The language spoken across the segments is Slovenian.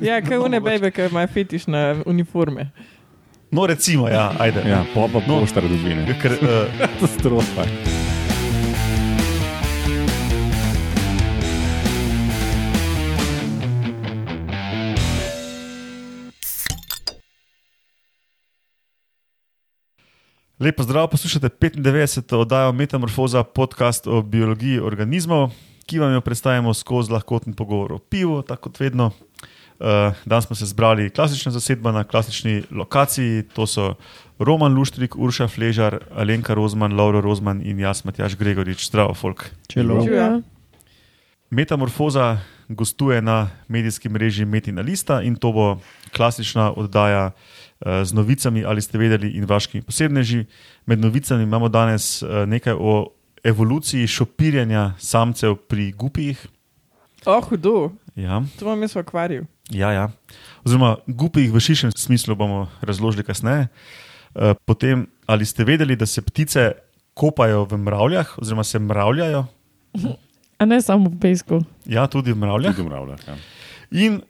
Ja, kaj une bebe, ki imajo fetiš na uniforme. No, recimo, ja, ajde. Ja, pa pa No. poštar dobine. Ker, uh, Katastrofa. Lepo zdrav, poslušate 95. oddajo Metamorfoza, podcast o biologiji organizmov, ki vam jo predstavljamo skozi lahkoten pogovor o pivu, tako kot vedno. Uh, danes smo se zbrali klasična zasedba na klasični lokaciji, to so Roman Luštrik, Urša Fležar, Alenka Rozman, Laura Rozman in jaz, Matjaš Gregorič. Zdravo, folk. Čelo. Ja. Metamorfoza gostuje na medijskem mreži Metina Lista in to bo klasična oddaja eh, z novicami, ali ste vedeli, in vaškimi posebneži. Med novicami imamo danes eh, nekaj o evoluciji šopirjanja samcev pri gupijih. Oh, hudo, Ja, to imam jaz v akvariju. Ja, ja. Oziroma, gupijih v širšem smislu bomo razložili kasneje. Eh, Potem, ali ste vedeli, da se ptice kopajo v mravljah, oziroma se mravljajo? A ne samo v pesku. Ja, tudi v mravljah. Tudi mravlja. Ja. In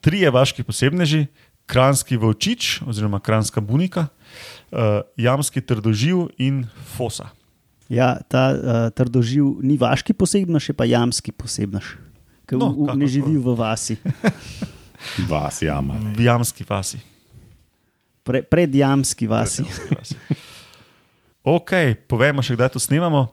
trije vaški posebneži, kranski volčič oziroma kranska bunika, uh, jamski trdoživ in fosa. Ja, ta uh, trdoživ ni vaški posebnež, je pa jamski posebnež, ki No, ne živi v vasi. Vas jama. V jamski vasi. Pre, predjamski vasi. Ok, povejmo še, kdaj to snemamo.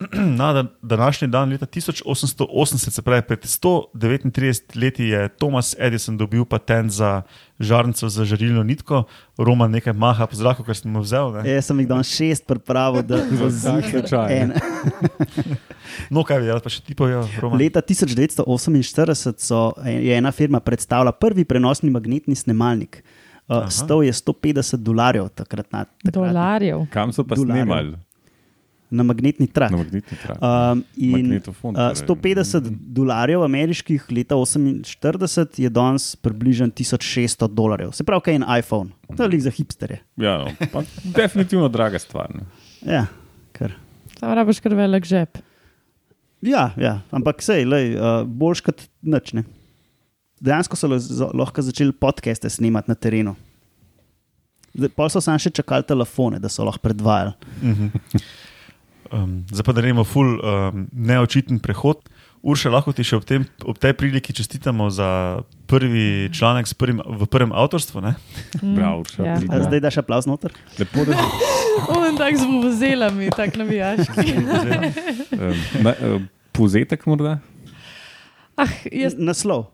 Na dan- današnji dan, leta 1880, se pravi pred 139 leti, je Thomas Edison dobil patent za žarnico za žarilno nitko, Roman nekaj maha po zraku, kar sem mu vzel. Ne? Jaz sem jih danes šest pripravil, da Za za vsak slučaj, en. No, kaj bi, pa še ti povedal, Roman? Leta 1948 so, je ena firma predstavila prvi prenosni magnetni snemalnik. Uh, Aha. Stal je 150 dolarjev takrat na, takrat Dolarjev. Kam so pa Dolarjev. snemali? Na magnetni trak. Na magnetni trak. Um, in Magnetofon, uh, torej. 150 dolarjev ameriških leta 48 je danes približno 1600 dolarjev. Se pravi, kaj je en iPhone, to je lik za hipsterje. Ja, no, pa definitivno draga stvar. Ne. Ja, kar. Tam rabiš kar velik žep. Ja, ja, ampak sej, lej, uh, boljš kot nič. Ne. Dejansko so lahko začeli podcaste snemati na terenu. Pol so samo še čakali telefone, da so lahko predvajali. Um, zdaj pa naredimo ful um, neočiten prehod. Urša, lahko ti še ob, tem, ob tej priliki čestitamo za prvi članek s prvim, v prvem avtorstvu. Ne? Bravo, še ja. A zdaj daš aplauz noter? Lepo, da On tak z vuzelami, tak navijaški. um, na, uh, povzetek morda. Ah, jaz, Naslov.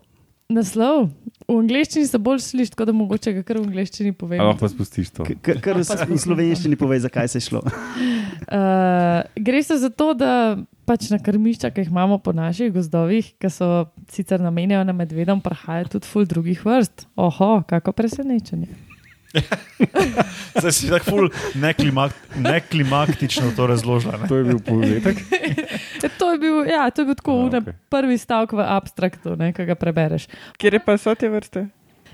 Naslov. V angleščini se bolj sliši, tako da mogoče ga kar v angleščini povem. Lahko pa spustiš to? K- Kar v slovenščini povej, zakaj se je šlo. Uh, gre se za to, da pač na krmišča, ki jih imamo po naših gozdovih, ki so sicer namenjeni na medvedom, prihaja tudi ful drugih vrst. Oho, kako presenečenje. Zdaj si tako ful neklimak, neklimaktično to razložila. Ne? To je bil povzetek. E, To je bil, ja, to je bil tako A, okay. prvi stavek v abstraktu, ne, ki ga prebereš. Kje pa so te vrste?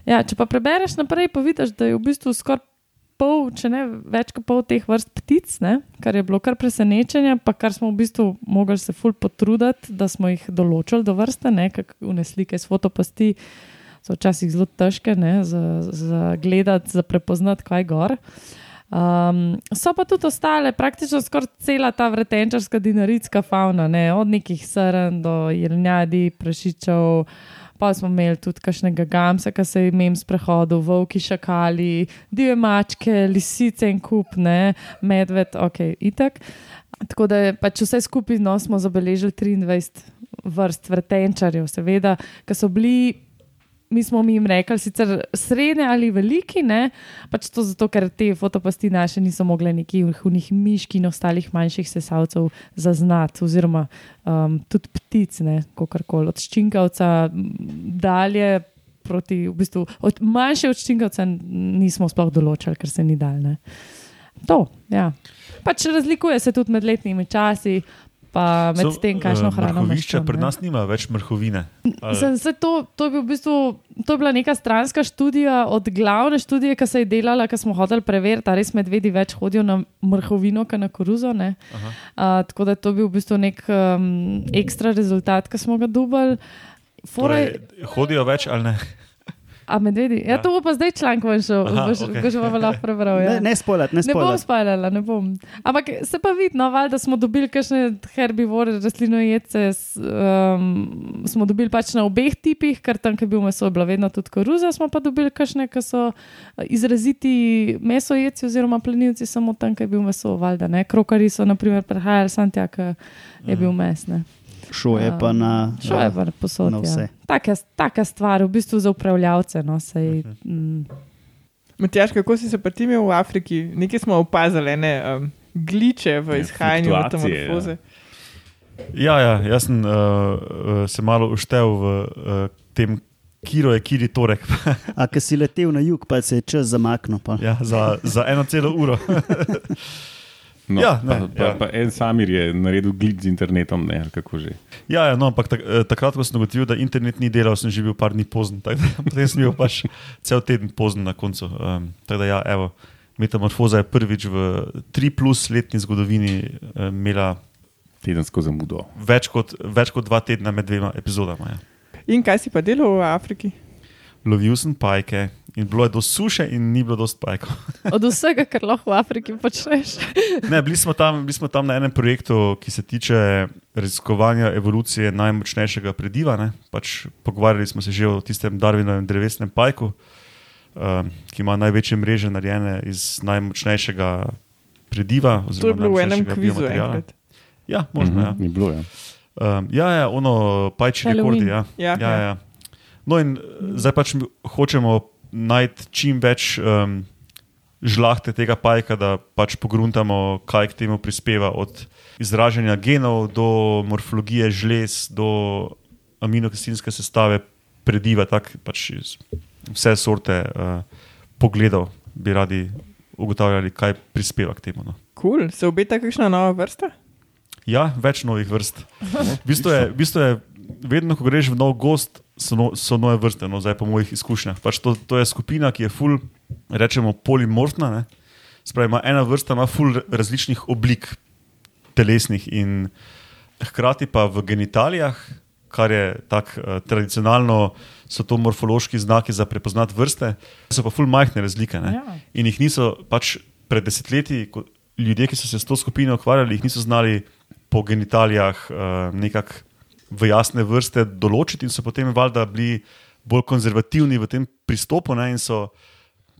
Ja, če pa prebereš naprej, pa vidiš, da je v bistvu skoraj pol, če ne več kot pol teh vrst ptic, ne, kar je bilo kar presenečenje, pa kar smo v bistvu mogli se ful potruditi, da smo jih določili do vrste, ne, kakšne slike s fotopasti so včasih zelo težke ne, za, za gledati, za prepoznati, kaj je gor. Um, so pa tudi ostale, praktično skoraj cela ta vretenčarska dinaritska fauna, ne, od nekih srn do jelnjadi, prašičev. Pa smo imeli tudi kakšnega gamsa, ki se je imel sprehodil, volki, šakali, divje mačke, lisice in kup, ne, medved, ok, itak. Tako da je pač vse skupaj no, smo zabeležili 23 vrst vretenčarjev, seveda, ki so bili. Mi smo jim rekli, sicer srednje ali veliki, ne, pač to zato, ker te fotopasti naše niso mogle nekih hunih mišk in ostalih manjših sesalcev zaznati, oziroma um, tudi ptic, ne, kakorkoli, od ščinkavca dalje. Proti, v bistvu, od manjše od ščinkavca nismo sploh določili, ker se ni dal. Ne. To, ja. Pač razlikuje se tudi med letnimi časi, pa med So, tem, kakšno eh, hrano Mrhovišča maščem, pri ne. nas nima več mrhovine. Sem, se to, to, je bil v bistvu, to je bila neka stranska študija od glavne študije, ki se je delala, ki smo hoteli preveriti, ali res medvedi več hodijo na mrhovino, kot na koruzo. ne. Uh, tako da to je bil v bistvu nek um, ekstra rezultat, ki smo ga dubali. Torej, hodijo več ali ne? A medvedi. Ja, Ja. to bo pa zdaj članek ven šel, boš že bomo lahko prebral. Ja. Ne, ne spoilat, ne Ne bom spoilat. spajala, ne bom. Ampak se pa vidi, no, valjda smo dobili kakšne herbivore, rastlinojece, um, smo dobili pač na obeh tipih, ker tam, ki je bil meso, je bila vedno tudi koruza, smo pa dobili kakšne, ki so eh, izraziti mesojeci oziroma plenilci, samo tam, ki je bil meso, valjda ne. Krokari so, naprimer, prehajali sam tja, ki je bil mes, ne. Šlo je pa na, Šlo je pa posod. na vse. Ja. Taka, taka stvar, v bistvu za upravljavce, no, sej, mm, Matjaš, kako si se pa ti imel v Afriki? Nekaj smo opazili, ne, um, gliče v Ja, izhajanju fluktuacije, metamorfoze. Ja, ja jaz sem uh, uh, se malo uštev v uh, tem, kiro je kiri torek. A ki si letel na jug, pa se je čas zamaknil. Pa. ja, za, za eno celo uro. No, Ja, ne, pa, pa, ja. pa en samir je naredil glid z internetom, ne, ali kako že. Ja, ja no, ampak tak, eh, takrat, ko sem ugotovil, da internet ni delal, sem že bil par dni pozen. da Potem sem bil pač cel teden pozen na koncu. Um, tako da, ja, evo, metamorfoza je prvič v tri plus letni zgodovini um, imela Tedensko zamudo. več kot, več kot dva tedna med dvema epizodama. Ja. In kaj si pa delal v Afriki? Lovil sem pajke in bilo je do suše, in ni bilo dost pajkov. od vsega, kar lahko v Afriki počneš. Ne, bili smo, tam, bili smo tam na enem projektu, ki se tiče raziskovanja evolucije najmočnejšega prediva. ne. Pač pogovarjali smo se že o tistem Darwinovem drevesnem pajku, um, ki ima največje mreže narejene iz najmočnejšega prediva. To je bilo v enem kvizu. Ja, možno. Mhm, Ja. Ni bilo, ja. Um, ja, ja, ono pajči Halloween. rekordi. Ja. Ja, Ja, ja. No, in eh, zdaj pač mi hočemo najti čim več um, žlahte tega pajka, da pač pogruntamo, kaj k temu prispeva, od izražanja genov do morfologije žlez, do aminokislinske sestave prediva, tako pač vse sorte uh, pogledov bi radi ugotavljali, kaj prispeva k temu. No. Cool. Se obeta kakšna nova vrsta? Ja, več novih vrst. V bistvu je, v bistvu je vedno, ko greš v nov gost, so, no, so nove vrste, no, zdaj po mojih izkušnjah. Pač to, to je skupina, ki je ful, rečemo, polimorfna. Ne? Spravi, ima ena vrsta ima ful različnih oblik telesnih in hkrati pa v genitalijah, kar je tako uh, tradicionalno, so to morfološki znaki za prepoznati vrste, so pa ful majhne razlike. Ne? Ja. In jih niso pač pred desetletji, ko, ljudje, ki so se s to skupino ukvarjali, jih niso znali po genitalijah uh, nekako v jasne vrste določiti, in so potem valjda bili bolj konzervativni v tem pristopu. Ne, in so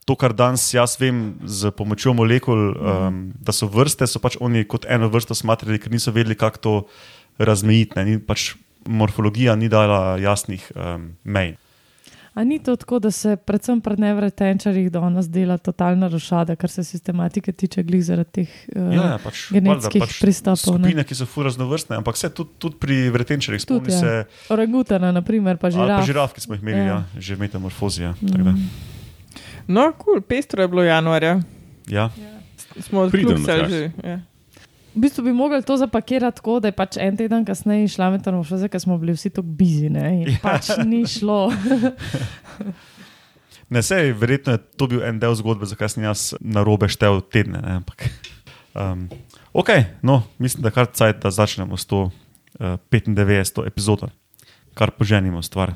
to, kar danes jaz vem z pomočjo molekul, um, da so vrste, so pač oni kot eno vrsto smatrali, ker niso vedeli, kako to razmejiti. ne, Ni, pač morfologija ni dala jasnih um, mej. A ni to tako, da se predvsem pri nevretenčarjih do nas dela totalna rošada, kar se sistematike tiče, glih zaradi teh uh, Ja, ja, pač, genetskih valjda, pristopov, ne. Skupine, ki so ful raznovrstne, ampak vse tudi, tudi pri vretenčarjih, Tudi, spomni ja. se. orangutana, naprimer, pa Ali pa žiraf. žiraf, ki smo jih imeli, Ja. ja. Ja, že metamorfozija. da, No, kul, cool. pestro je bilo januarja. Ja. Smo Pridem, odkljukali Matjaž. že. Ja. V bistvu bi mogli to zapakirati tako, da je pač en teden kasneje šla metamorfoza, ker smo bili vsi tako bizi, ne, in Ja. pač ni šlo. Ne, sej, verjetno je to bil en del zgodbe, zakaj sem jaz na robe štev tedne. Ne, ampak, um, ok, no, mislim, da kar cajt, da začnemo s to uh, 95. epizodo, kar poženimo stvar.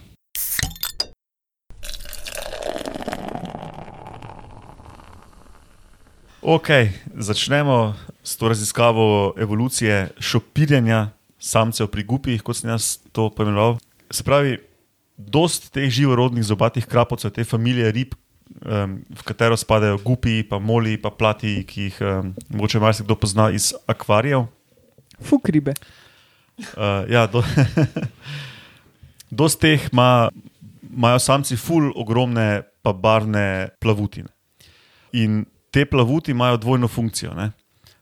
Ok, začnemo s to raziskavo evolucije šopiranja samcev pri gupih, kot sem jaz to poimenoval. Se pravi, dost teh živorodnih zobatih krapovcev, te familije rib, um, v katero spadajo gupi, pa moli, pa plati, ki jih um, mogoče marsikdo pozna iz akvarijev. Fuk ribe. Uh, ja, do, dost teh ima- imajo samci ful ogromne pa barvne plavutine. In te plavuti imajo dvojno funkcijo. Ne?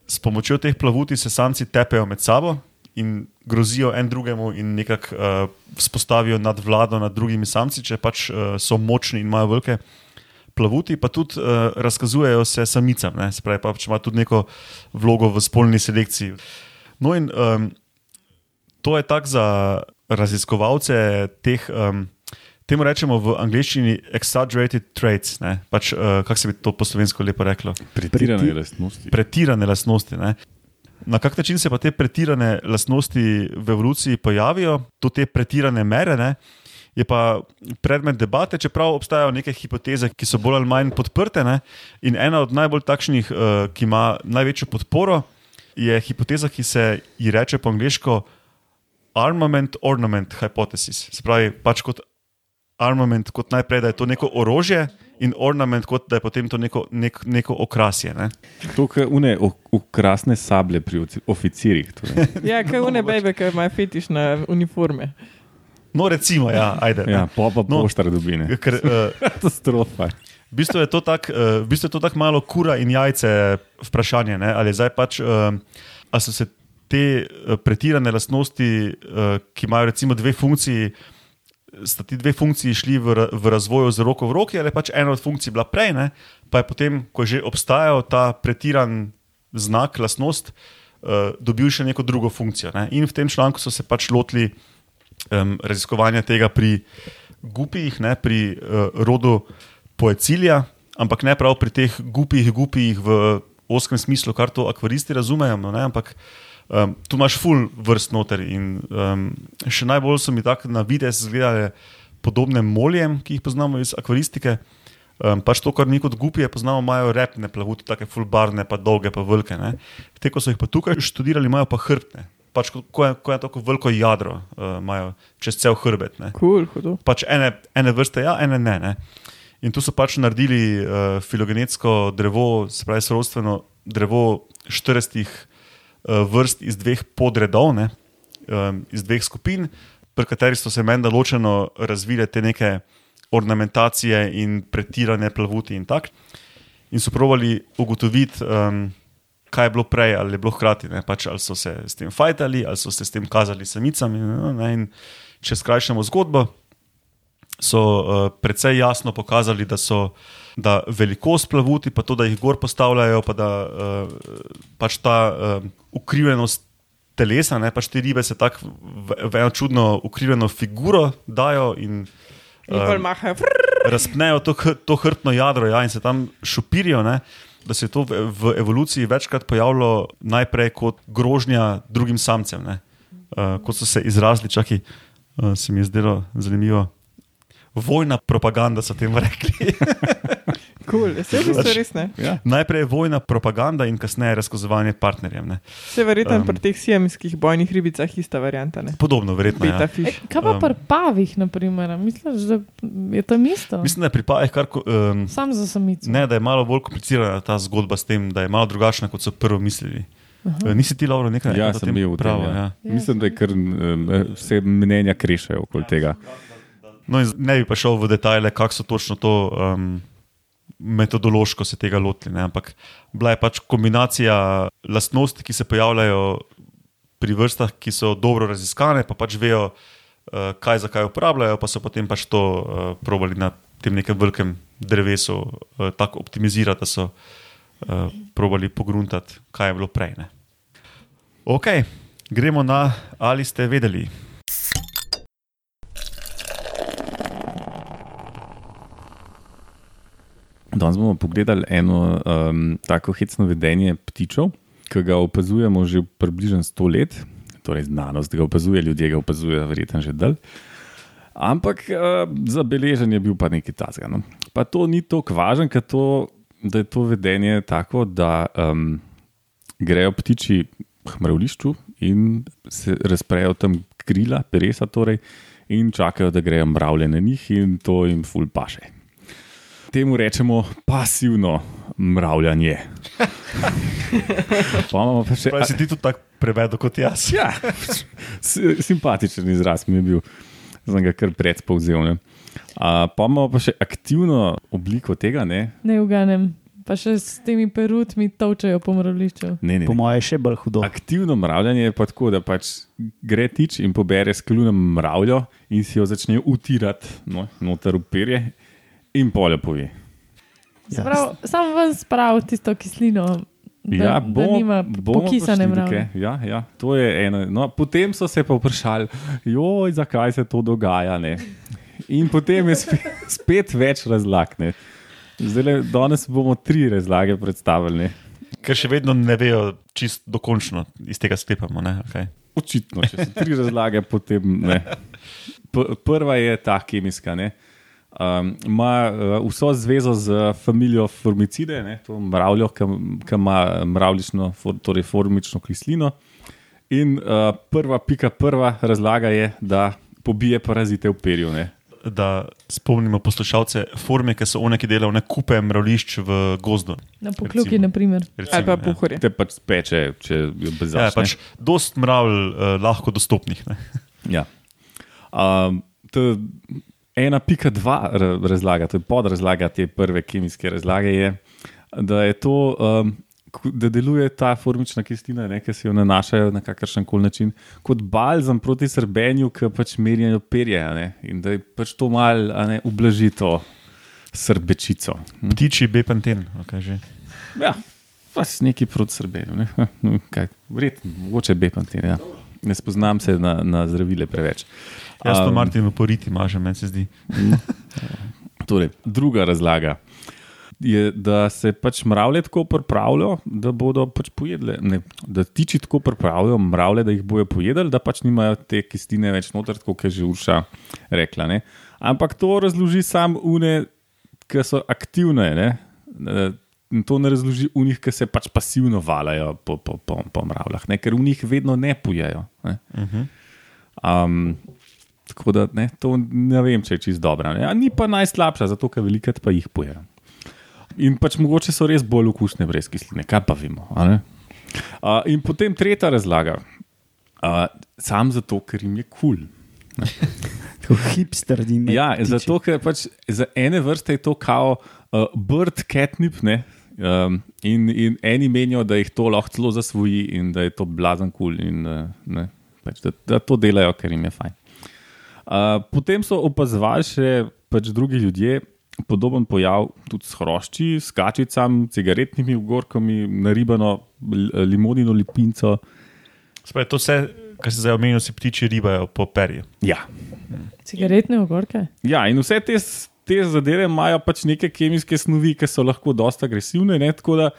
S pomočjo teh plavuti se samci tepejo med sabo in grozijo en drugemu, in nekako uh, vzpostavijo nadvlado nad drugimi samci, če pač uh, so močni in imajo velike plavuti, pa tudi uh, razkazujejo se samicam, ne? se pravi, pač ima tudi neko vlogo v spolni selekciji. No, in um, to je tako za raziskovalce teh. Um, Temu rečemo v angleščini exaggerated traits, ne? pač, uh, kako se bi to po slovensko lepo reklo. Pretirane Preti- lastnosti. Pretirane lastnosti. Ne? Na kak način se pa te pretirane lastnosti v evoluciji pojavijo, do te pretirane mere. Ne? je pa predmet debate, čeprav obstajajo neke hipoteze, ki so bolj ali manj podprte. Ne? In ena od najbolj takšnih, uh, ki ima največjo podporo, je hipoteza, ki se ji reče po angliško armament ornament hypothesis. Se pravi, pač kot armament, kot najprej, da je to neko orožje. In ornament, kot da je potem to neko, nek, neko okrasje. Ne? To, kar une okrasne sablje pri oficirjih. Torej. Ja, kaj une bebe, ki imajo fetiš na uniforme. No, recimo, ja, ajde. Ja, pa pa No. poštar dobine. Ker, uh, Katastrofa. V bistvu je to tako uh, v bistvu tak malo kura in jajce vprašanje. Ne? Ali, zdaj pač, uh, ali so se te uh, pretirane lastnosti, uh, ki imajo recimo dve funkciji, sta ti dve funkciji šli v, v razvoju z roko v roki, ali pač ena od funkcij bila prej, ne? pa je potem, ko je že obstajal ta pretiran znak, lastnost, uh, dobil še neko drugo funkcijo. Ne? In v tem članku so se pač lotili um, raziskovanja tega pri gupijih, ne, pri uh, rodu poecilija, ampak ne prav pri teh gupijih, gupijih v oskem smislu, kar to akvaristi razumejo. No, ne, ampak um, tu imaš full vrst noter. In um, še najbolj so mi tako na videz izgledale podobne moljem, ki jih poznamo iz akvaristike. Um, pač to, kar mi kot gupije poznamo, imajo repne plavuti, tako fulbarne, pa dolge, pa velike. Ne. Te, ko so jih pa tukaj študirali, imajo pa hrbtne. Pač ko, ko, je, ko je tako veliko jadro, uh, imajo čez cel hrbet. Cool, hudo. Pač ene, ene vrste, ja, ene ne. ne. In tu so pač naredili uh, filogenetsko drevo, se pravi, sorodstveno drevo 40 uh, vrst iz dveh podredov, ne, iz dveh skupin, pri katerih so se menda ločeno razvile te neke ornamentacije in pretirane plavuti in tako. In so pravili ugotoviti, um, kaj je bilo prej, ali je bilo hkrati, ne, pač, ali so se s tem fajtali, ali so se s tem kazali samicami. Ne, in če skrajšamo zgodbo, so uh, precej jasno pokazali, da so. Da velikost plavuti, pa to, da jih gor postavljajo, pa da uh, pač ta uh, ukrivljenost telesa, ne, pač te ribe se tako v, v eno čudno ukrivljeno figuro dajo in um, mahajo. razpnejo to, to hrbtno jadro ja, in se tam šupirijo. Ne, da se je to v, v evoluciji večkrat pojavilo najprej kot grožnja drugim samcem. Ne, uh, kot so se izrazili, čaki, uh, se mi je zdelo zanimivo. Vojna propaganda so temu rekli. Kul, vse v bistvu Pač- res ne. Ja. Najprej je vojna propaganda in kasneje razkazovanje partnerjem. Ne. Vse verjetno Um. pri teh siamskih bojnih ribicah ista varianta. Ne? Podobno, verjetno. Ja. E, kaj pa Um. pri pavih, naprimer? Misliš, da je to isto? Mislim, da je pri pajih kar. Um, Sam za samico. Ne, da je malo bolj komplicirana ta zgodba s tem, da je malo drugačna, kot so prvo mislili. Uh, nisi ti, Lauro, nekaj Ja, sem tem bil v tem. Bravo, Ja. ja. Mislim, da je kar um, vse mnenja krešajo okoli tega. No, ne bi pa šel v detajle, kako so točno to um, metodološko se tega lotili. Ne? Ampak bila je pač kombinacija lastnosti, ki se pojavljajo pri vrstah, ki so dobro raziskane, pa pač vejo, uh, kaj za kaj uporabljajo, pa so potem pač to uh, probali na tem nekem velikem drevesu uh, tako optimizirati, da so uh, probali pogruntati, kaj je bilo prej. Ne? Ok, gremo na ali ste vedeli. Danes bomo pogledali eno um, tako hecno vedenje ptičev, ki ga opazujemo že približno 100 let, torej znanost ga opazuje, ljudje ga opazujejo, verjetno že dalj. Ampak uh, zabeležen je bil pa nekaj tasga. No. Pa to ni tako važno, ker to, da je to vedenje tako, da um, grejo ptiči k mravlišču in se razprejo tam krila, peresa torej, in čakajo, da grejo mravlje na njih in to jim ful paše temu rečemo pasivno mravljanje. pa imamo pa še Pravi, si ti tudi tako prevedel kot jaz. ja, simpatičen izraz mi je bil, sem ga kar predspovzel. ne. A, Pa imamo pa še aktivno obliko tega, ne, Ne uganem. Pa še s temi perutmi točejo po mravlišču. ne, ne, Po ne. mojem je še bolj hudo. Aktivno mravljanje je pa tako, da pač gre tič in pobere s klunom mravljo in si jo začne utirati no, noter v perje in polje pove. Ja. Prav, sam ven sprav tisto kislino. Da, Ja, da bomo- nima bomo pokisane mravlje. Ja, ja, to je eno. No, potem so se pa vprašali, joj, zakaj se to dogaja. Ne? In potem je spet, spet več razlag. ne. Zdaj, danes bomo tri razlage predstavili. Ne? Ker še vedno ne vejo čist dokončno iz tega sklepamo. ne, Okay. Očitno, če so tri razlage, potem ne. p- prva je ta kemijska. Ne? Um, ima uh, vso zvezo z familijo formicide, ne, to mravljo, ki ima mravljično, for, torej formično kislino. In uh, prva pika, prva razlaga je, da pobije parazite v perju. Ne. Da spomnimo poslušalce, forme, ki so one, ki delajo ne kupe mravlišč v gozdu. Na pokluki, na primer. Ali pa ja. puhorje. Te pač speče, če jo Ja, bezaš. pač dost mravl uh, lahko dostopnih. Ne? Ja. Um, ena pika dva ra- razlaga, to je podrazlaga te prve kemijske razlage, je, da je to. Um, Da deluje ta formična kislina, ki se jo nanašajo na kakršen koli način, kot balzam proti srbenju, ki pač merjajo perje. ne, In da je pač to malo a ne, ublaži to srbečico. Hm. Ptiči bepenten, okay, že. Ja, pač neki proti srbenju. ne. No, kaj, Verjetno, mogoče bepantin. Ja. Ne spoznam se na, na zdravile preveč. Jaz to Um, Martin poriti mažem, meni se zdi. Torej, druga razlaga je, da se pač mravlje tako pripravljajo, da bodo pač pojedle. Ne, da tiči tako pripravljajo mravlje, da jih bojo pojedli, da pač nimajo te kisline več noter, kot je že Urša rekla. Ne. Ampak to razloži sam une, ki so aktivne. Ne. To ne razloži unih, ki se pač pasivno valajo po, po, po, po mravljah, ne? ker v njih vedno ne pujajo. Ne. Um, tako da ne, to ne vem, če je čist dobra. Ne. A Ni pa najslabša, zato ker velikrat pa jih pojejo. In pač mogoče so res bolj okusne brez kisline, kaj pa vemo. Uh, in potem tretja razlaga. Uh, sam zato, ker jim je kul. Cool. Hipster, di me. Ja, zato, ker pač za ene vrste je to kao uh, bird catnip. Ne? Um, in, in eni menijo, da jih to lahko celo zasvoji in da je to blazen kul, cool in uh, ne, pač, da, da to delajo, ker jim je fajn. Uh, potem so opazovali še pač drugi ljudje. Podoben pojav tudi s hrošči, s kačicami, cigaretnimi ugorkami, naribano limonino lipinco. Spaj, to vse, kar se zdaj omenil, si ptiči ribajo po perju. Ja, Cigaretne ogorke. Ja, in vse te, te zadeve imajo pač neke kemijske snovi, ki so lahko dosta agresivne. Ne? Tako da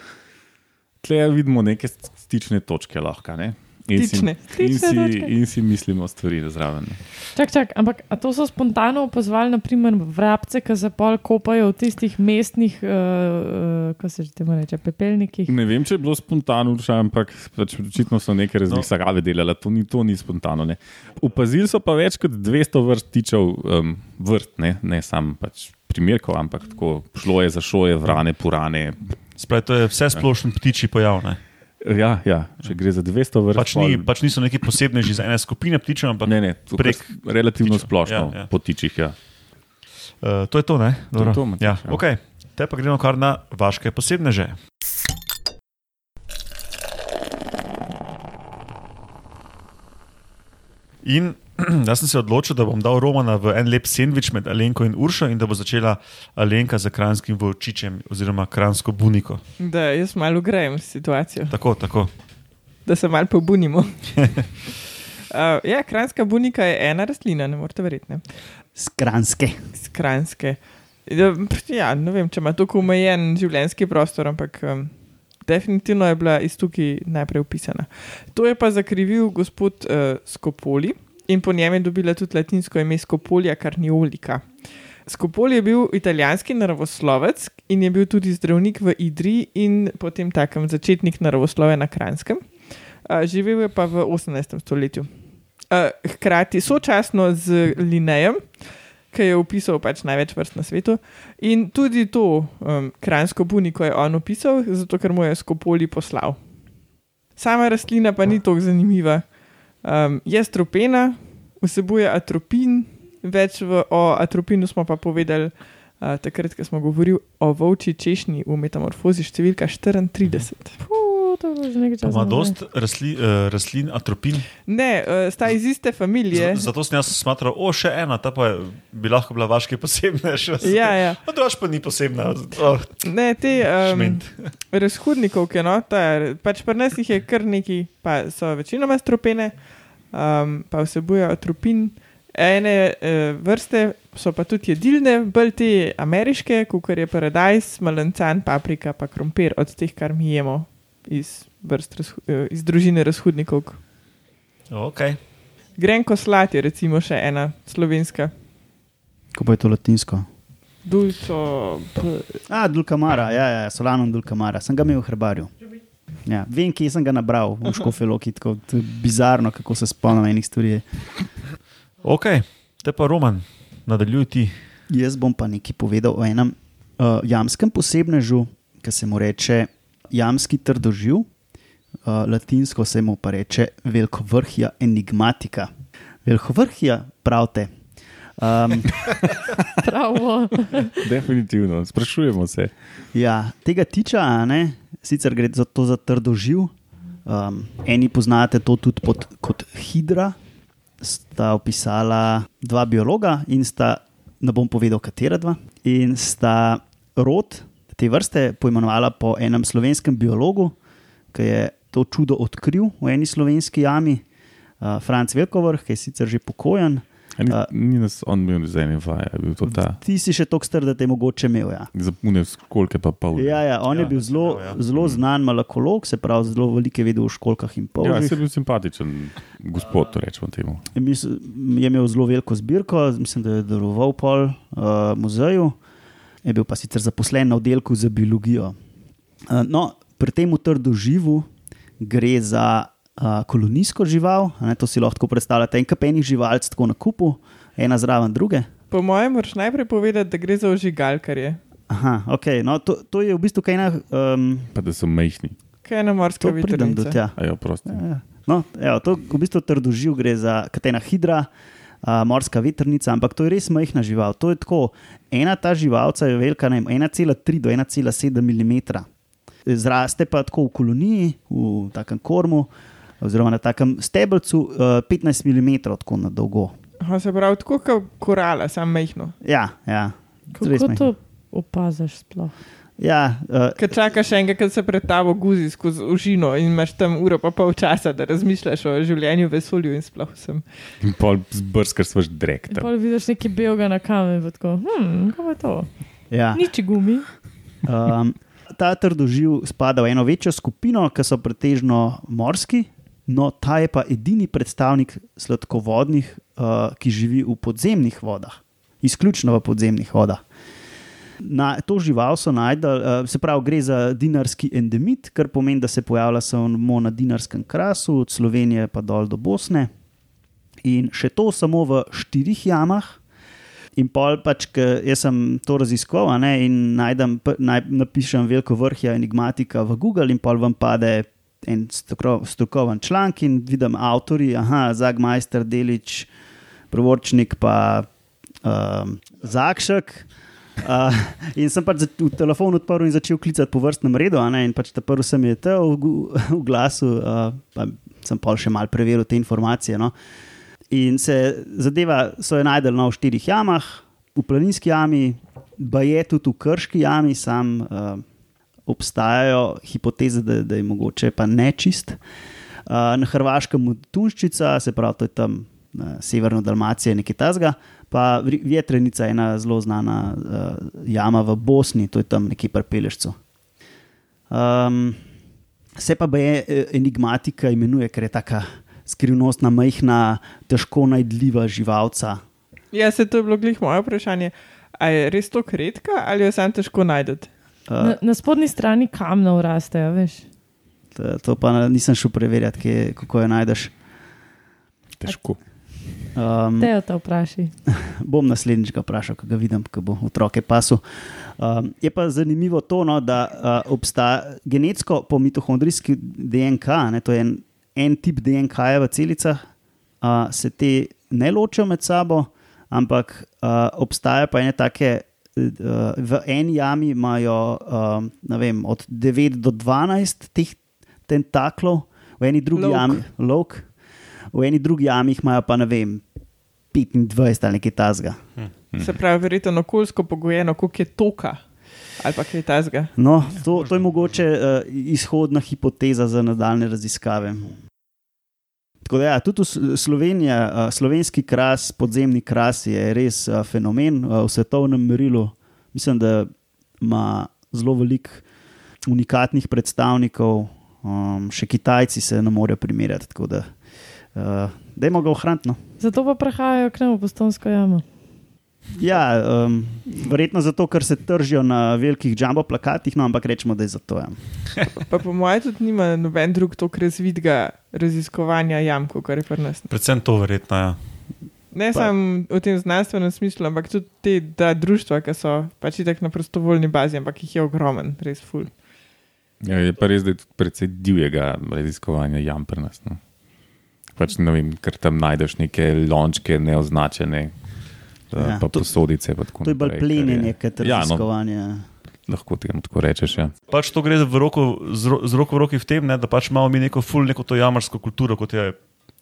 tle vidimo neke st- stične točke lahko. Ne? In si, Stične. in, si, in si mislimo stvari zraven. Čak, čak, ampak a to so spontano opazovali, naprimer, vrabce, ki se pol kopajo v tistih mestnih, uh, uh, kako se že temu reče, pepelnikih. Ne vem, če je bilo spontano, ampak pač očitno so neke No. raziskave delali, to ni, to ni spontano. Ne. Upazili so pa več kot 200 vrst tičev um, vrt, ne, ne samo pač primerkov, ampak tako šlo je za šoje, vrane, purane. Spaj, to je vse splošen ptiči pojav. Ne? Ja, ja, če gre za 200 vrst. Pač, ni, pač niso neki posebneži za ene skupine ptičev, ampak Ne, ne, prek prek relativno ptičev. splošno, Ja, ja, po tičih. Ja. uh, to je to, ne? To je to, ja, ja. okay. Te pa gremo kar na vaše posebneže. In jaz sem se odločil, da bom dal Romana v en lep sendvič med Alenko in Uršo in da bo začela Alenka z kranskim volčičem oziroma kransko buniko. Da jaz malo grejem situacijo, Tako, tako. da se malo pobunimo. Uh, ja, kranska bunika je ena rastlina, ne morete verjeti. ne. Skranske. Iz Kranjske. Ja, Ja, ne vem, če ima tako omejen življenjski prostor, ampak um, definitivno je bila iz tukaj najprej upisana. To je pa zakrivil gospod uh, Skopoli in po njem je dobila tudi latinsko ime Skopolija carniolika. Skopoli je bil italijanski naravoslovec in je bil tudi zdravnik v Idriji in potem takem začetnik naravoslovja na Kranjskem. Uh, živel je pa v 18. stoletju. Hkrati sočasno z Linejem, ki je opisal pač največ vrst na svetu. In tudi to um, kranjsko buniko je on opisal, zato ker mu je Skopoli poslal. Sama rastlina pa ni tako zanimiva. Um, je stropena, vsebuje atropin, več v, o atropinu smo pa povedali uh, takrat, ko smo govorili o volčji češnji v metamorfozi številka 34. Puh, to. Ima dost rasli, uh, rastlin atropin. Ne, uh, sta iz iste familije. Z, zato sem jaz smatral, o, še ena, ta pa je, bi lahko bila vaške posebne. Še, Ja, ja. No, drugač pa ni posebna. Oh, Ne, te um, ki no, ta, pač pri nas jih je kar nekaj, pa so večinoma stropene, um, pa vsebujejo atropin. Ene uh, vrste so pa tudi jedilne, bolj te ameriške, kot je paradajz, malencan, paprika, pa krompir, od teh, kar mi jemo iz, vrst, eh, iz družine razhodnikov. Okay. Grenko slat je recimo še ena slovenska. Kako pa je to latinsko? Dulco, A, Dulkamara, ja, ja, Solanom Dulkamara, sem ga imel v herbarju. Ja, vem, kje sem ga nabral, v Škofeloki, tako bizarno, kako se spomnim enih stvari. Ok, te pa Roman, nadaljuj ti. Jaz bom pa nekaj povedal o enem uh, jamskem posebnežu, ki se mu reče jamski trdoživ, uh, latinsko se mu pa reče velikovrhja enigmatika. Velikovrhja, pravite. Um, Pravo. Definitivno, sprašujemo se. Ja, tega tiča, a ne, sicer gre za to za trdoživ. Um, eni poznate to tudi pod, kot hidra, sta opisala dva biologa in sta, ne bom povedal, katera dva, in sta rod te vrste poimenovala po enem slovenskem biologu, ki je to čudo odkril v eni slovenski jami, uh, Franc Velkovrh, ki je sicer že pokojen. Ni, A- ni nas on bil za ene vaje, je bil to ta. Ti si še tako star, da te je mogoče imel. Ja. Zapune školke pa pol. Ja, ja, on ja, je bil zelo, ja. zelo znan malakolog, se pravi, zelo velike vedel o školkah in ja polžih. se je bil simpatičen gospod, to rečemo temu. Je mis- je imel zelo veliko zbirko, mislim, da je deloval pol uh, muzeju, je bil pa sicer zaposlen na oddelku za biologijo. Uh, no, pri tem trdo živu gre za uh, kolonijsko žival, a ne, to si lahko predstavljate, en kapenih živalc tako na kupu, ena zraven druge. Po mojem, moraš najprej povedati, da gre za ožigalkarje, Aha, okay, no, to, to je v bistvu kaj ena. Um, Pa da so majhni. kaj ena morska to pridem do veternica. tja. A jo, prosti. Ja, ja. No, evo, to v bistvu trdoživ gre za katena hidra, a, morska vetrnica, ampak to je res majhna žival. To je tako, ena ta živalca je velika ne vem, 1,3 do 1,7 mm. Zraste pa tako v koloniji, v takem kormu, oziroma na takem stebelcu, uh, 15 mm, tako na dolgo. Aha, se pravi, tako kot korala, samo mehko. Ja, ja. Kako majhno. to opaziš sploh? Ja, uh, Ker čakaš enega, ki se pred tabo guzi skozi užino in imaš tam uro pa pol časa, da razmišljaš o življenju, vesolju in sploh vsem. In pol zbrskaš svoj drek. In tam. pol vidiš neki belga na kamenu, tako, hm, kako je to? ja. Nič gumi. Um, ta trdoživ spada v eno večjo skupino, ki so pretežno morski, no ta je pa edini predstavnik sladkovodnih, uh, ki živi v podzemnih vodah, izključno v podzemnih vodah. Na to žival so najdel, uh, se pravi, gre za dinarski endemit, kar pomeni, da se pojavlja samo na dinarskem krasu, od Slovenije pa dol do Bosne. In še to samo v štirih jamah, In pol pač, jaz sem to raziskoval ne, in najdem, naj, napišem veliko vrhja enigmatika v Google, in pol vam pade en stokro- strokoven članek in vidim avtori, aha, Zagmajster, Delič, Provorčnik, pa um, Zakšek. Uh, in sem pač v telefon odprl in začel klicati po vrstnem redu, in pač ta prvi sem je te v, v glasu, uh, pa sem pol še mal preveril te informacije. No. In se zadeva, so jo najdel no, v štirih jamah, v planinski jami, pa je tudi v krški jami, sam uh, obstajajo hipoteze, da, da je mogoče pa nečist. Uh, na Hrvaškem Tunščica, se pravi, to je tam uh, severno Dalmacija, nekaj tasga, pa Vjetrenica je ena zelo znana uh, jama v Bosni, to je tam nekje pri Pelešcu. Um, se pa je enigmatika imenuje, ker je tako skrivnostna, majhna, težko najdljiva živalca. Ja, se to je bilo glih moje vprašanje. A je res to redka ali jo sam težko najdete? Uh, Na, na spodnji strani kamnov rastejo, veš. to, to pa nisem šel preverjati, kje, kako jo najdeš. Težko. Um, Te jo ta vpraši. bom naslednjič ga vprašal, ko ga vidim, ko bo otroke pasu. Um, je pa zanimivo to, no, da uh, obstaja genetsko po mitohondrijski DNK, ne, to je en, en tip DNK -ja v celicah, uh, se te ne ločijo med sabo, ampak uh, obstaja pa ene take. V eni jami imajo um, vem, od 9 do 12 teh tentaklov, v eni drugi Lovk. jami, lok, v eni drugi jami jih imajo pa ne vem, 25 ali nekaj tasga. Se pravi, verjetno okoljsko pogojeno, koliko je toka ali pa kaj tasga. No, to, to je mogoče uh, izhodna hipoteza za nadaljne raziskave. Tako da, ja, tudi Slovenija, slovenski kras, podzemni kras je res fenomen v svetovnem merilu. Mislim, da ima zelo veliko unikatnih predstavnikov, um, še Kitajci se ne morejo primerjati. Tako da uh, dajmo ga ohraniti. No. Zato pa prehajajo k nam v postonsko jamo. Ja, um, verjetno zato, ker se tržijo na velikih jumbo plakatih, no, ampak rečemo, da je zato. Ja. Pa po mojem tudi nima noben drug tok razvidga raziskovanja jam, kot je pri nas. Predvsem to verjetno. Ja. Ne Pa- samo v tem znanstvenem smislu, ampak tudi te da društva, ki so pač tako na prostovoljni bazi, ampak jih je ogromen, res ful. Ja, je pa res, da je tudi precej divjega raziskovanja jam pri nas. No. Pač ne vem, ker tam najdeš neke lončke, neoznačene, Ja, ja, pa to- posodice. Pa To je bolj plenjenje, kot Ja, no, raziskovanje. lahko temu tako rečeš. Ja. Pač to gre v roko, z, ro, z roko v roki v tem, ne, da pač imamo mi neko ful, neko to jamarsko kulturo, kot je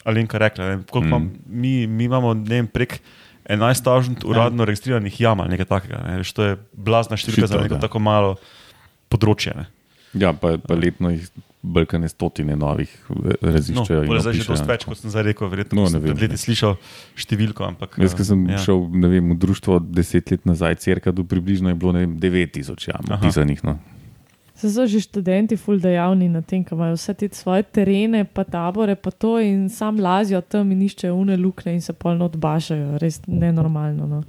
Alenka rekla. Ne, Mm. imam, mi, mi imamo ne vem, prek 11.000 uradno registriranih jam ali nekaj takega. Ne, veš, to je blazna številka za Shitload, neko ja. tako malo področje. Ne. Ja, pa, pa letno jih brkane stotine novih eh, No, raziščejo. in bolj zdaj opišejo, dosti več, kot sem zdaj rekel. Verjetno No, no, sem pred leti slišal številko. Ampak, Jaz, ki sem eh, ja. šel ne vem, v društvo deset let nazaj, crka do približno je bilo ne vem, 9000 jam pisanih. No. Se so že študenti ful dejavni na tem, ko imajo vse te svoje terene, pa tabore, pa to in sam lazijo tam in iščejo une luknje in se polno odbašajo, res nenormalno. No.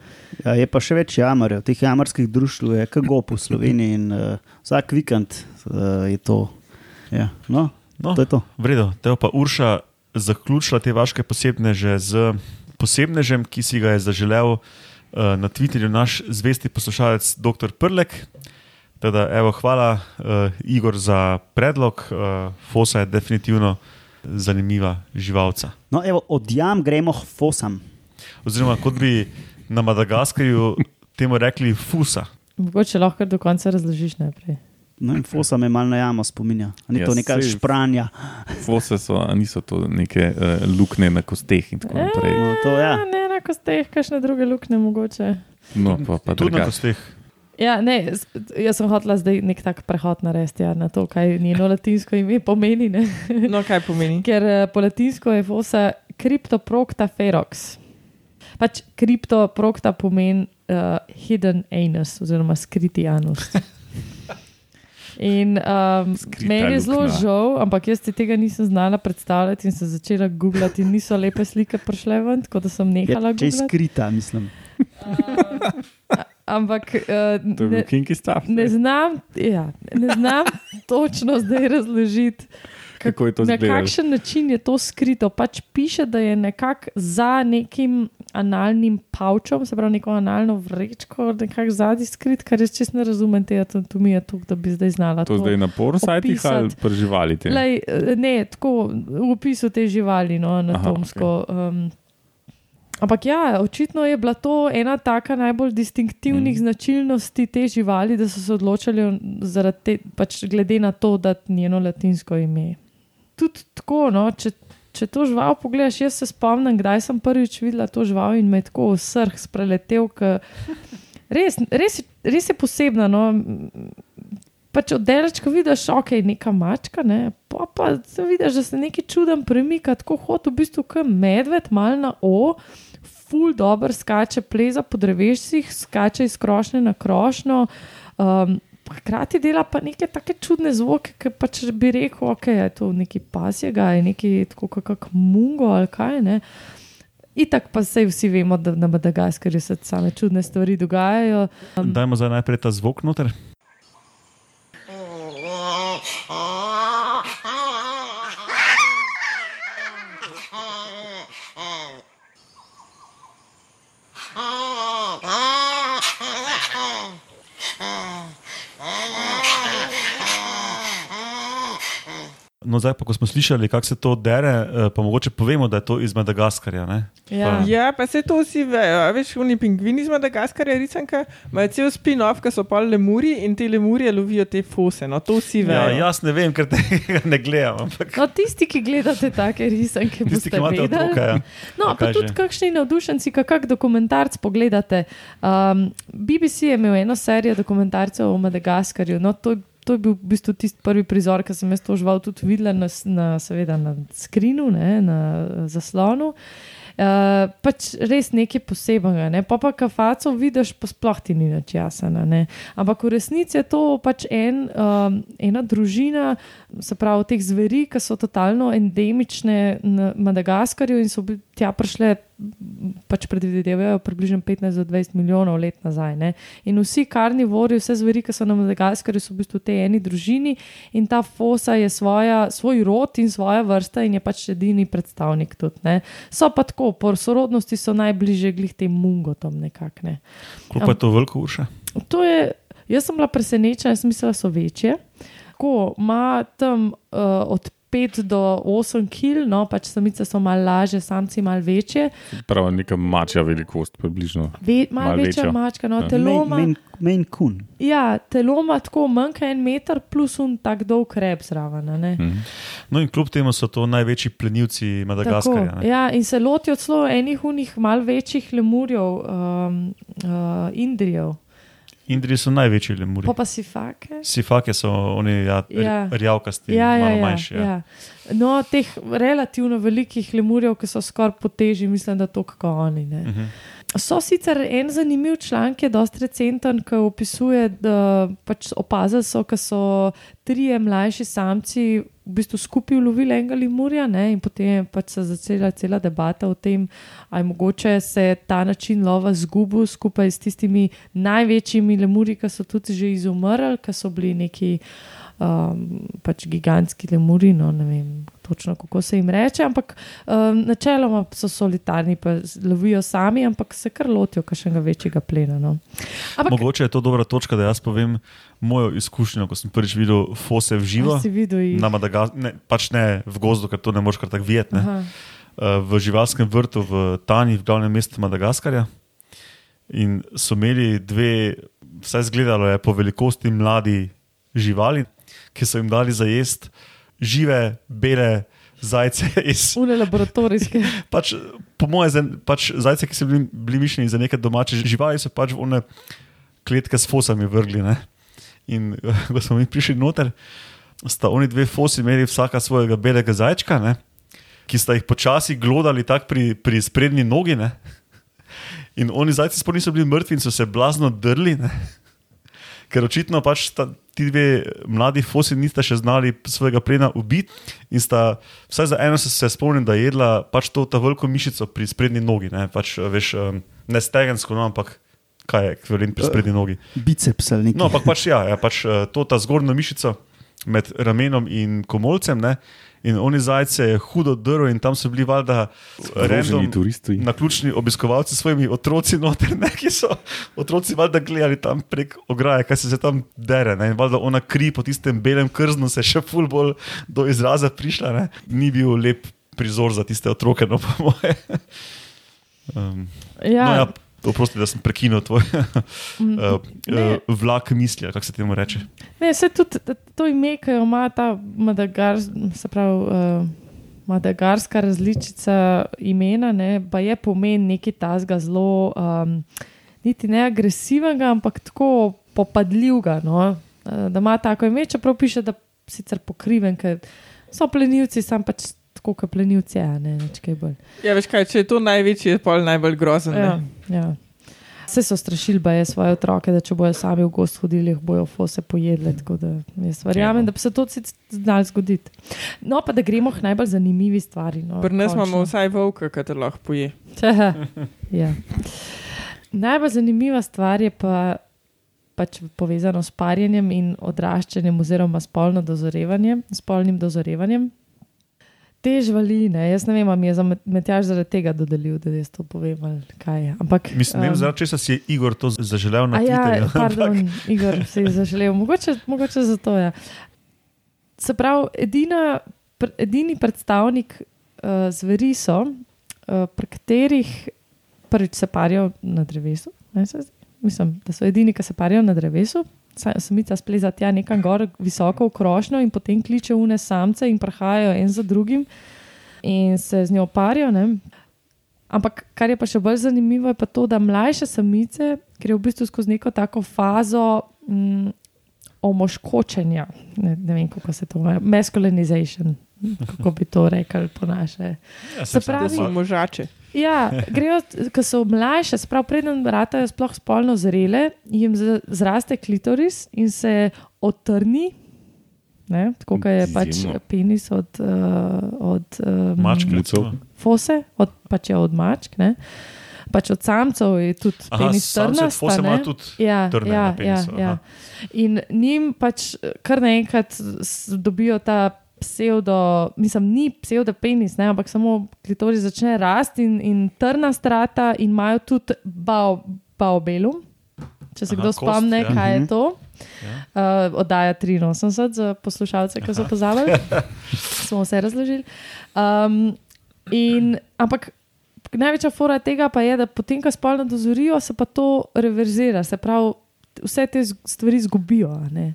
Ja, je pa še več jamarjev, teh jamarskih društv je kagop v Sloveniji in uh, vsak vikend uh, je to. Ja. No, No, to je to. Vredo, te pa Urša zaključila te vaše posebneže z posebnežem, ki si ga je zaželel uh, na Twitterju naš zvesti poslušalec dr. Prlek. Teda, evo, hvala, uh, Igor, za predlog. Uh, Fosa je definitivno zanimiva živalca. No, evo, od jam gremo k fosam. Oziroma, kot bi na Madagaskarju temu rekli, fusa. Mogoče lahko do konca razložiš najprej. No, in fosa me malo na jamo spominja. A Ni Ja, to neka saj- špranja. Fose so, a niso to neke uh, luknje na kosteh in tako naprej. No, to, ja. A, ne, enako ste jih, kakšne druge luknje mogoče. No, pa, pa Tudi na kosteh. Ja, ne, jaz sem hotela zdaj nek tak prehod narediti ja, na to, kaj njeno latinsko ime pomeni. Ne? No, kaj pomeni? Ker eh, po latinsko je fosa kriptoprokta ferox. Pač kriptoprokta pomeni uh, hidden anus oziroma skriti anus. In um, Skrita meni je zelo žal, ampak jaz si tega nisem znala predstavljati in sem začela googlati, in niso lepe slike prišle ven, tako da sem nehala Je, če je skrita, mislim. Ampak uh, je bil ne, stav. ne, znam, ja, ne znam točno zdaj razložiti. Kako je to Na izgledalo? kakšen način je to skrito? Pač piše, da je nekako za nekim analnim pavčom, se pravi, neko analno vrečko, nekako zadnji skrit, kar jaz čest ne razumem te anatomije, tuk, da bi zdaj znala To zdaj na porno sajtih ali pri živali? Lej, ne, tako v opisu te živali, no, anatomsko. Aha, okay. um, ampak ja, očitno je bila to ena taka najbolj distinktivnih Mm. značilnosti te živali, da so se odločili te, pač glede na to, da njeno latinsko ime. Tudi tako, no, če, če to žival pogledaš, jaz se spomnim, kdaj sem prvič videla to žival in me je tako srh spreletel. Res, res, res je posebna. No. Pač oddaleč, ko vidiš, ok, neka mačka, ne, pa, pa se vidiš, da se neki čuden premika, tako hod v bistvu kot medved, mal na o, ful dobro skače, pleza po drevesih, skače iz krošnje na krošnjo. Um, Hkrati dela pa neke take čudne zvoke, ki pač bi rekel, ok, je to nekaj pasjega, je nekaj tako kot mungo ali kaj. Ne. Itak pa se vsi vemo, da na Madagaskarju se same čudne stvari dogajajo. Um, Dajmo zdaj najprej ta zvok noter. No, zdaj pa, ko smo slišali, kako se to dere, eh, pa mogoče povemo, da je to iz Madagaskarja. Ne? Ja. Pa- Ja, pa se to vsi vejo. a Veš, oni pingvini iz Madagaskarja, risanka, imajo cel spin-off, ki so pa lemuri in te lemurje lovijo te fose. No, to vsi vejo. Ja, jaz ne vem, ker tega ne gledam. Ampak No, tisti, ki gledate take risanke, tisti, boste ki imate vedeli. otroka. Ja. No, A pa tudi kakšni navdušenci, ki kak dokumentarc pogledate. Um, BBC je imel eno serijo dokumentarcev o Madagaskarju. No, to, to je bil v bistvu tisti prvi prizor, ki sem jaz to žival tudi videla na, na, seveda, na skrinu, ne, na zaslonu. Uh, pač res nekaj posebnega. Ne? Pa pa kafaco vidiš, pa sploh ti ni več jasno. Ampak v resnici je to pač en, um, ena družina, se pravi, teh zveri, ki so totalno endemične na Madagaskarju in so tja prišle. Pač predvidevajo približno 15 do 20 milijonov let nazaj. Ne? In vsi karnivori, vse zveri, ki so na Madagaskarju, so v bistvu v tej eni družini in ta fosa je svoja, svoj rod in svoja vrsta in je pač edini predstavnik tudi. Ne? So pa tako, po sorodnosti so najbližje glih tem mungotom nekako. Ne? Kako je to veliko urša? To je, jaz sem bila presenečena, jaz sem mislila, da so večje. Tako ima tam uh, od 5 do 8 kg, no pač samice so malo lažje, samci malo večje. Prav, neka mačja velikost, približno. Ve, malo Malo večja večja. mačka, no Ja. telo Main, ima. main, main kun. Ja, telo ima tako manjka en meter, plus un tak dolg rep zraven. a ne. Mhm. No, in kljub temu so to največji plenilci Madagaskarja. Tako, ne. ja, in se lotijo celo enih unih mal večjih lemurjev, um, uh, Indrijev, Indriji so največji lemuri. pa pa sifake. Sifake so oni ja, Ja. ja. rjavkasti, Ja, ja, malo ja, manjši. Ja. ja. No, teh relativno velikih lemurjev, ki so skoraj po teži, mislim, da to kako oni. Ne. Mhm. So sicer en zanimiv članek, je dosti recenten, ki opisuje, da pač opazili so, da so trije mlajši samci v bistvu skupaj ulovili enega lemurja, ne, in potem je pač se začela cela debata o tem, ali mogoče se ta način lova zgubil skupaj s tistimi največjimi lemurji, ki so tudi že izumrli, ki so bili neki. Um, pač gigantski lemuri, no ne vem točno, kako se jim reče, ampak um, načeloma so solitarni, pa lovijo sami, ampak se kar lotijo kakšnega večjega plena. No. Ampak, Mogoče je to dobra točka, da jaz povem mojo izkušnjo, ko sem prvič videl fose v živo. Na Madagaskarju, ne, pač ne v gozdu, ker to ne moreš kar tako videti. ne. Aha. Uh, v živalskem vrtu v Tani, v glavnem mestu Madagaskarja. In so imeli dve, vsaj izgledalo je po velikosti mladi živali, ki so jim dali za jesti žive, bele zajce iz Une laboratorijske. pač, po mojem, pač zajce, ki so bili, bili mišljeni za neke domače živali, so pač v one kletke s fosami vrgli. Ne? In ko smo mi prišli noter, sta oni dve fosi imeli vsaka svojega belega zajčka, ne? ki sta jih počasi glodali tako pri, pri sprednji nogi. Ne? In oni zajci sploh niso bili mrtvi in so se blazno drli. Ne? Ker očitno pač sta, ti dve mladi fosi nista še znali svojega plena ubiti, in sta, vsaj za eno se, se spomnim, da je jedla pač to ta veliko mišico pri sprednji nogi. Ne, pač, veš, ne stegensko, no, ampak kaj je, kverin pri sprednji nogi. Biceps ali nekaj. No, ampak pač ja, ja pač, uh, to ta zgornjo mišico med ramenom in komolcem. Ne, in oni zajce je hudo drl, in tam so bili valjda random turisti. na ključni obiskovalci s svojimi otroci, noter, ne, ki so otroci valjda gledali tam prek ograje, kaj se tam dere. Ne, in valjda ona kri po tistem belem krznu se še ful bolj do izraza prišla. Ne. Ni bil lep prizor za tiste otroke, no po moje. Um, Ja, no, ja, Oprosti, da sem prekinil tvoj uh, ne. vlak misli, kako se temu reče. Ne, se tudi to ime, ki jo ima ta Madagar, se pravi, uh, madagarska različica imena, ne, pa je pomen neki tasga zelo, um, niti ne agresivnega, ampak tako popadljivega. No, da ima tako ime, čeprav piše, da sicer pokriven, ker so plenilci, sam pač tako, kot plenilci, a ne več kaj bolj. Ja, veš kaj, če je to največji, je pol najbolj grozen. Ja, Ja. ja. Vse so strašili, da je svoje otroke, da če bojo sami v gost hodili, jih bojo fose pojedli. Tako da jaz verjamem, da bi se to znalo zgoditi. No, pa da gremo k najbolj zanimivi stvari. No, Pri nas imamo vsaj volka, ki te lahko poje. ja. Najbolj zanimiva stvar je pa pač povezano s parjenjem in odraščanjem, oziroma spolno dozorevanjem, spolnim dozorevanjem. Te živali, jaz ne vem, ali je za Matjaž zaradi tega dodelil, da jaz to je. Ampak, Mislim, ne vem, em, zaradi česa si je Igor to zaželel na ja, Twitterju. pardon, Igor si je zaželel. Mogoče, mogoče zato je. Ja. Se pravi, edina, pr, edini predstavnik uh, zveri so, uh, pri katerih prvič se parijo na drevesu. ne, se. Mislim, da so edini, ki se parijo na drevesu. Sa- Samica spleza tja nekam gor, visoko v krošnjo in potem kliče une samce in prahajajo en za drugim in se z njo parijo. Ne? Ampak kar je pa še bolj zanimivo, je pa to, da mlajše samice grejo v bistvu skozi neko tako fazo mm, omoškočenja. Ne, ne vem, kako se to imenuje, masculinization, kako bi to rekli po naše. Ja, Se pravi- so možače. Ja, grejo, ko so mlajše, sprav preden ratajo sploh spolno zrele, jim zraste klitoris in se otrni. Ne, tako kot je pač penis od, uh, od um, recimo. fose, od, pač je od mačk. Ne. Pač od samcev je tudi Aha, penis trnast. fose imajo tudi Ja, trne ja, na penisu, ja, ja. In njim pač kar naenkrat dobijo ta pseudo, mislim, ni pseudo penis, ne, ampak samo klitoris začne rasti in, in trna strata in imajo tudi bao, baobelum. Če se Aha, kdo kost, spomne, ja. kaj je Mhm. to. Ja. Uh, oddaja 83 za poslušalce, ki so pozabili. Smo vse razložili. Um, in, ampak največja fora tega pa je, da potem, ko spolno dozorijo, se pa to reverzira. Se pravi, vse te stvari izgubijo. a ne.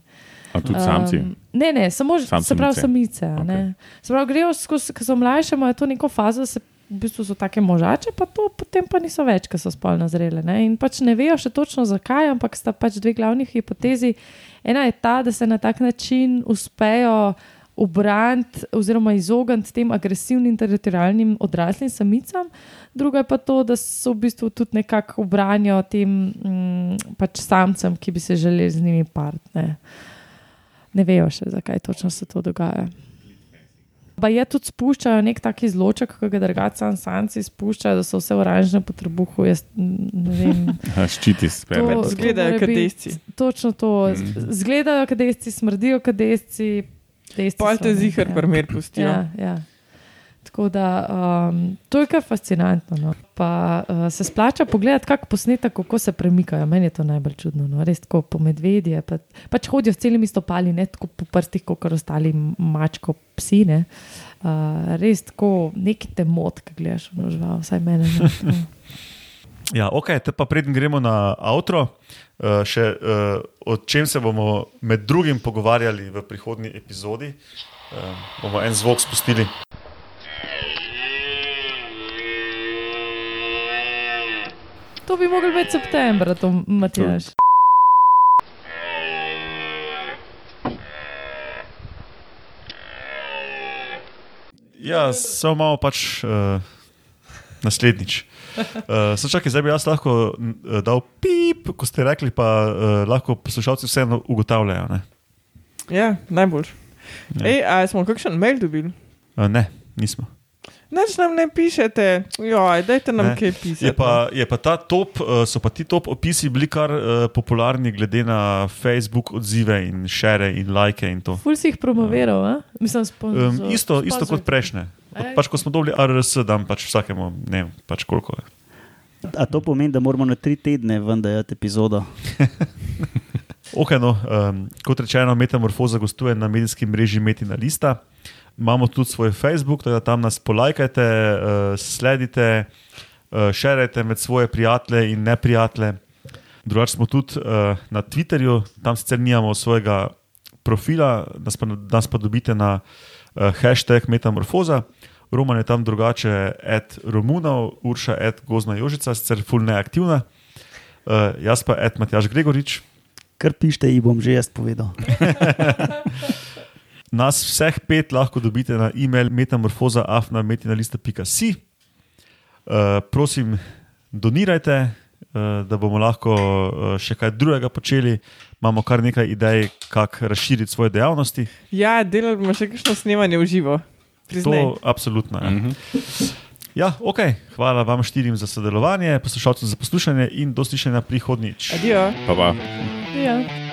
A tudi samci. Um, ne, ne, samo Sam se pravi samice. samice. a Ok. ne. Se pravi, grejo skozi, ko so mlajše, imajo to neko fazo, da se v bistvu so take možače, pa to potem pa niso več, ko so spolno zrele. Ne. In pač ne vejo še točno zakaj, ampak sta pač dve glavni hipotezi. Ena je ta, da se na tak način uspejo ubraniti oziroma izogniti tem agresivnim teritorijalnim odraslim samicam, druga je pa to, da so v bistvu tudi nekako obranijo tem mm, pač samcem, ki bi se želeli z njimi part. Ne. Ne vejo še, zakaj točno se to dogaja. Pa je tudi spuščajo nek taki zloček, ki ga drugače sam samci spuščajo, da so vse oranžne po trebuhu. Jaz, ne Ščiti sperme. To- Zgledajo mora kot biti- desci. točno to. Z- Zgledajo, kot desci, smrdijo, kot desci. desci Pol so, te ne, zihar ja. primer pustijo. Ja, ja. Tako da um, to je kar fascinantno. No. Pa uh, se splača pogledati, kako posnetek, kako se premikajo. Meni je to najbolj čudno. No. Res tako po medvedje. Pa, pač hodijo s celimi stopali, ne tako po prstih, kot ostali mačko psi. Ne. Uh, res tako neki te mot, ki gledaš v žival, vsaj mene. Ne. Ja, ok, te pa preden gremo na outro, uh, še uh, o čem se bomo med drugim pogovarjali v prihodnji epizodi. Uh, bomo en zvok spustili. To bi mogli imeti septembra, to Matjaš. Ja, samo malo pač uh, naslednjič. Uh, Sočakaj, zdaj bi jaz lahko eh, dal pip, ko ste rekli, pa uh, lahko poslušalci vseeno ugotavljajo. Ne, Ja, najboljš. Ja. Ej, a smo kakšen mail dobili? uh, ne nismo. Nič nam ne pišete, joj, dajte nam Ne. kaj pisati. Je pa, je pa ta top, uh, so pa ti top opisi bili kar uh, popularni, glede na Facebook odzive in šere in lajke in to. Ful si jih promoviral, a? mislim, sponzor. Um, isto, isto kot prejšnje. Ej. Pač, ko smo dobili RRS, dam pač vsakemu, ne vem, pač koliko je. A to pomeni, da moramo na tri tedne vendajati epizodo. Okay, no, um, kot rečeno, Metamorfoza gostuje na medijskem mreži Metina Lista. Imamo tudi svoj Facebook, tako da tam nas polajkajte, uh, sledite, uh, širite med svoje prijatelje in neprijatelje. Drugače smo tudi uh, na Twitterju, tam sicer nimamo svojega profila, nas pa, nas pa dobite na uh, hashtag Metamorfoza. Roman je tam drugače, et Romunov, Urša, et Gozna Jožica, sicer full neaktivna, uh, jaz pa et Matjaš Gregorič. Kar pišete, ji bom že jaz povedal. Nas vseh pet lahko dobite na e-mail metamorfoza.afna.metina.si. Uh, prosim, donirajte, uh, da bomo lahko uh, še kaj drugega počeli. Imamo kar nekaj idej, kako razširiti svoje dejavnosti. Ja, delali bomo še kakšno snemanje v živo. Priznaj. To absolutno. Ja. Mhm. ja, ok. Hvala vam štirim za sodelovanje, poslušalcem za poslušanje in do slišanja prihodnjič. Adijo. Pa pa. Yeah.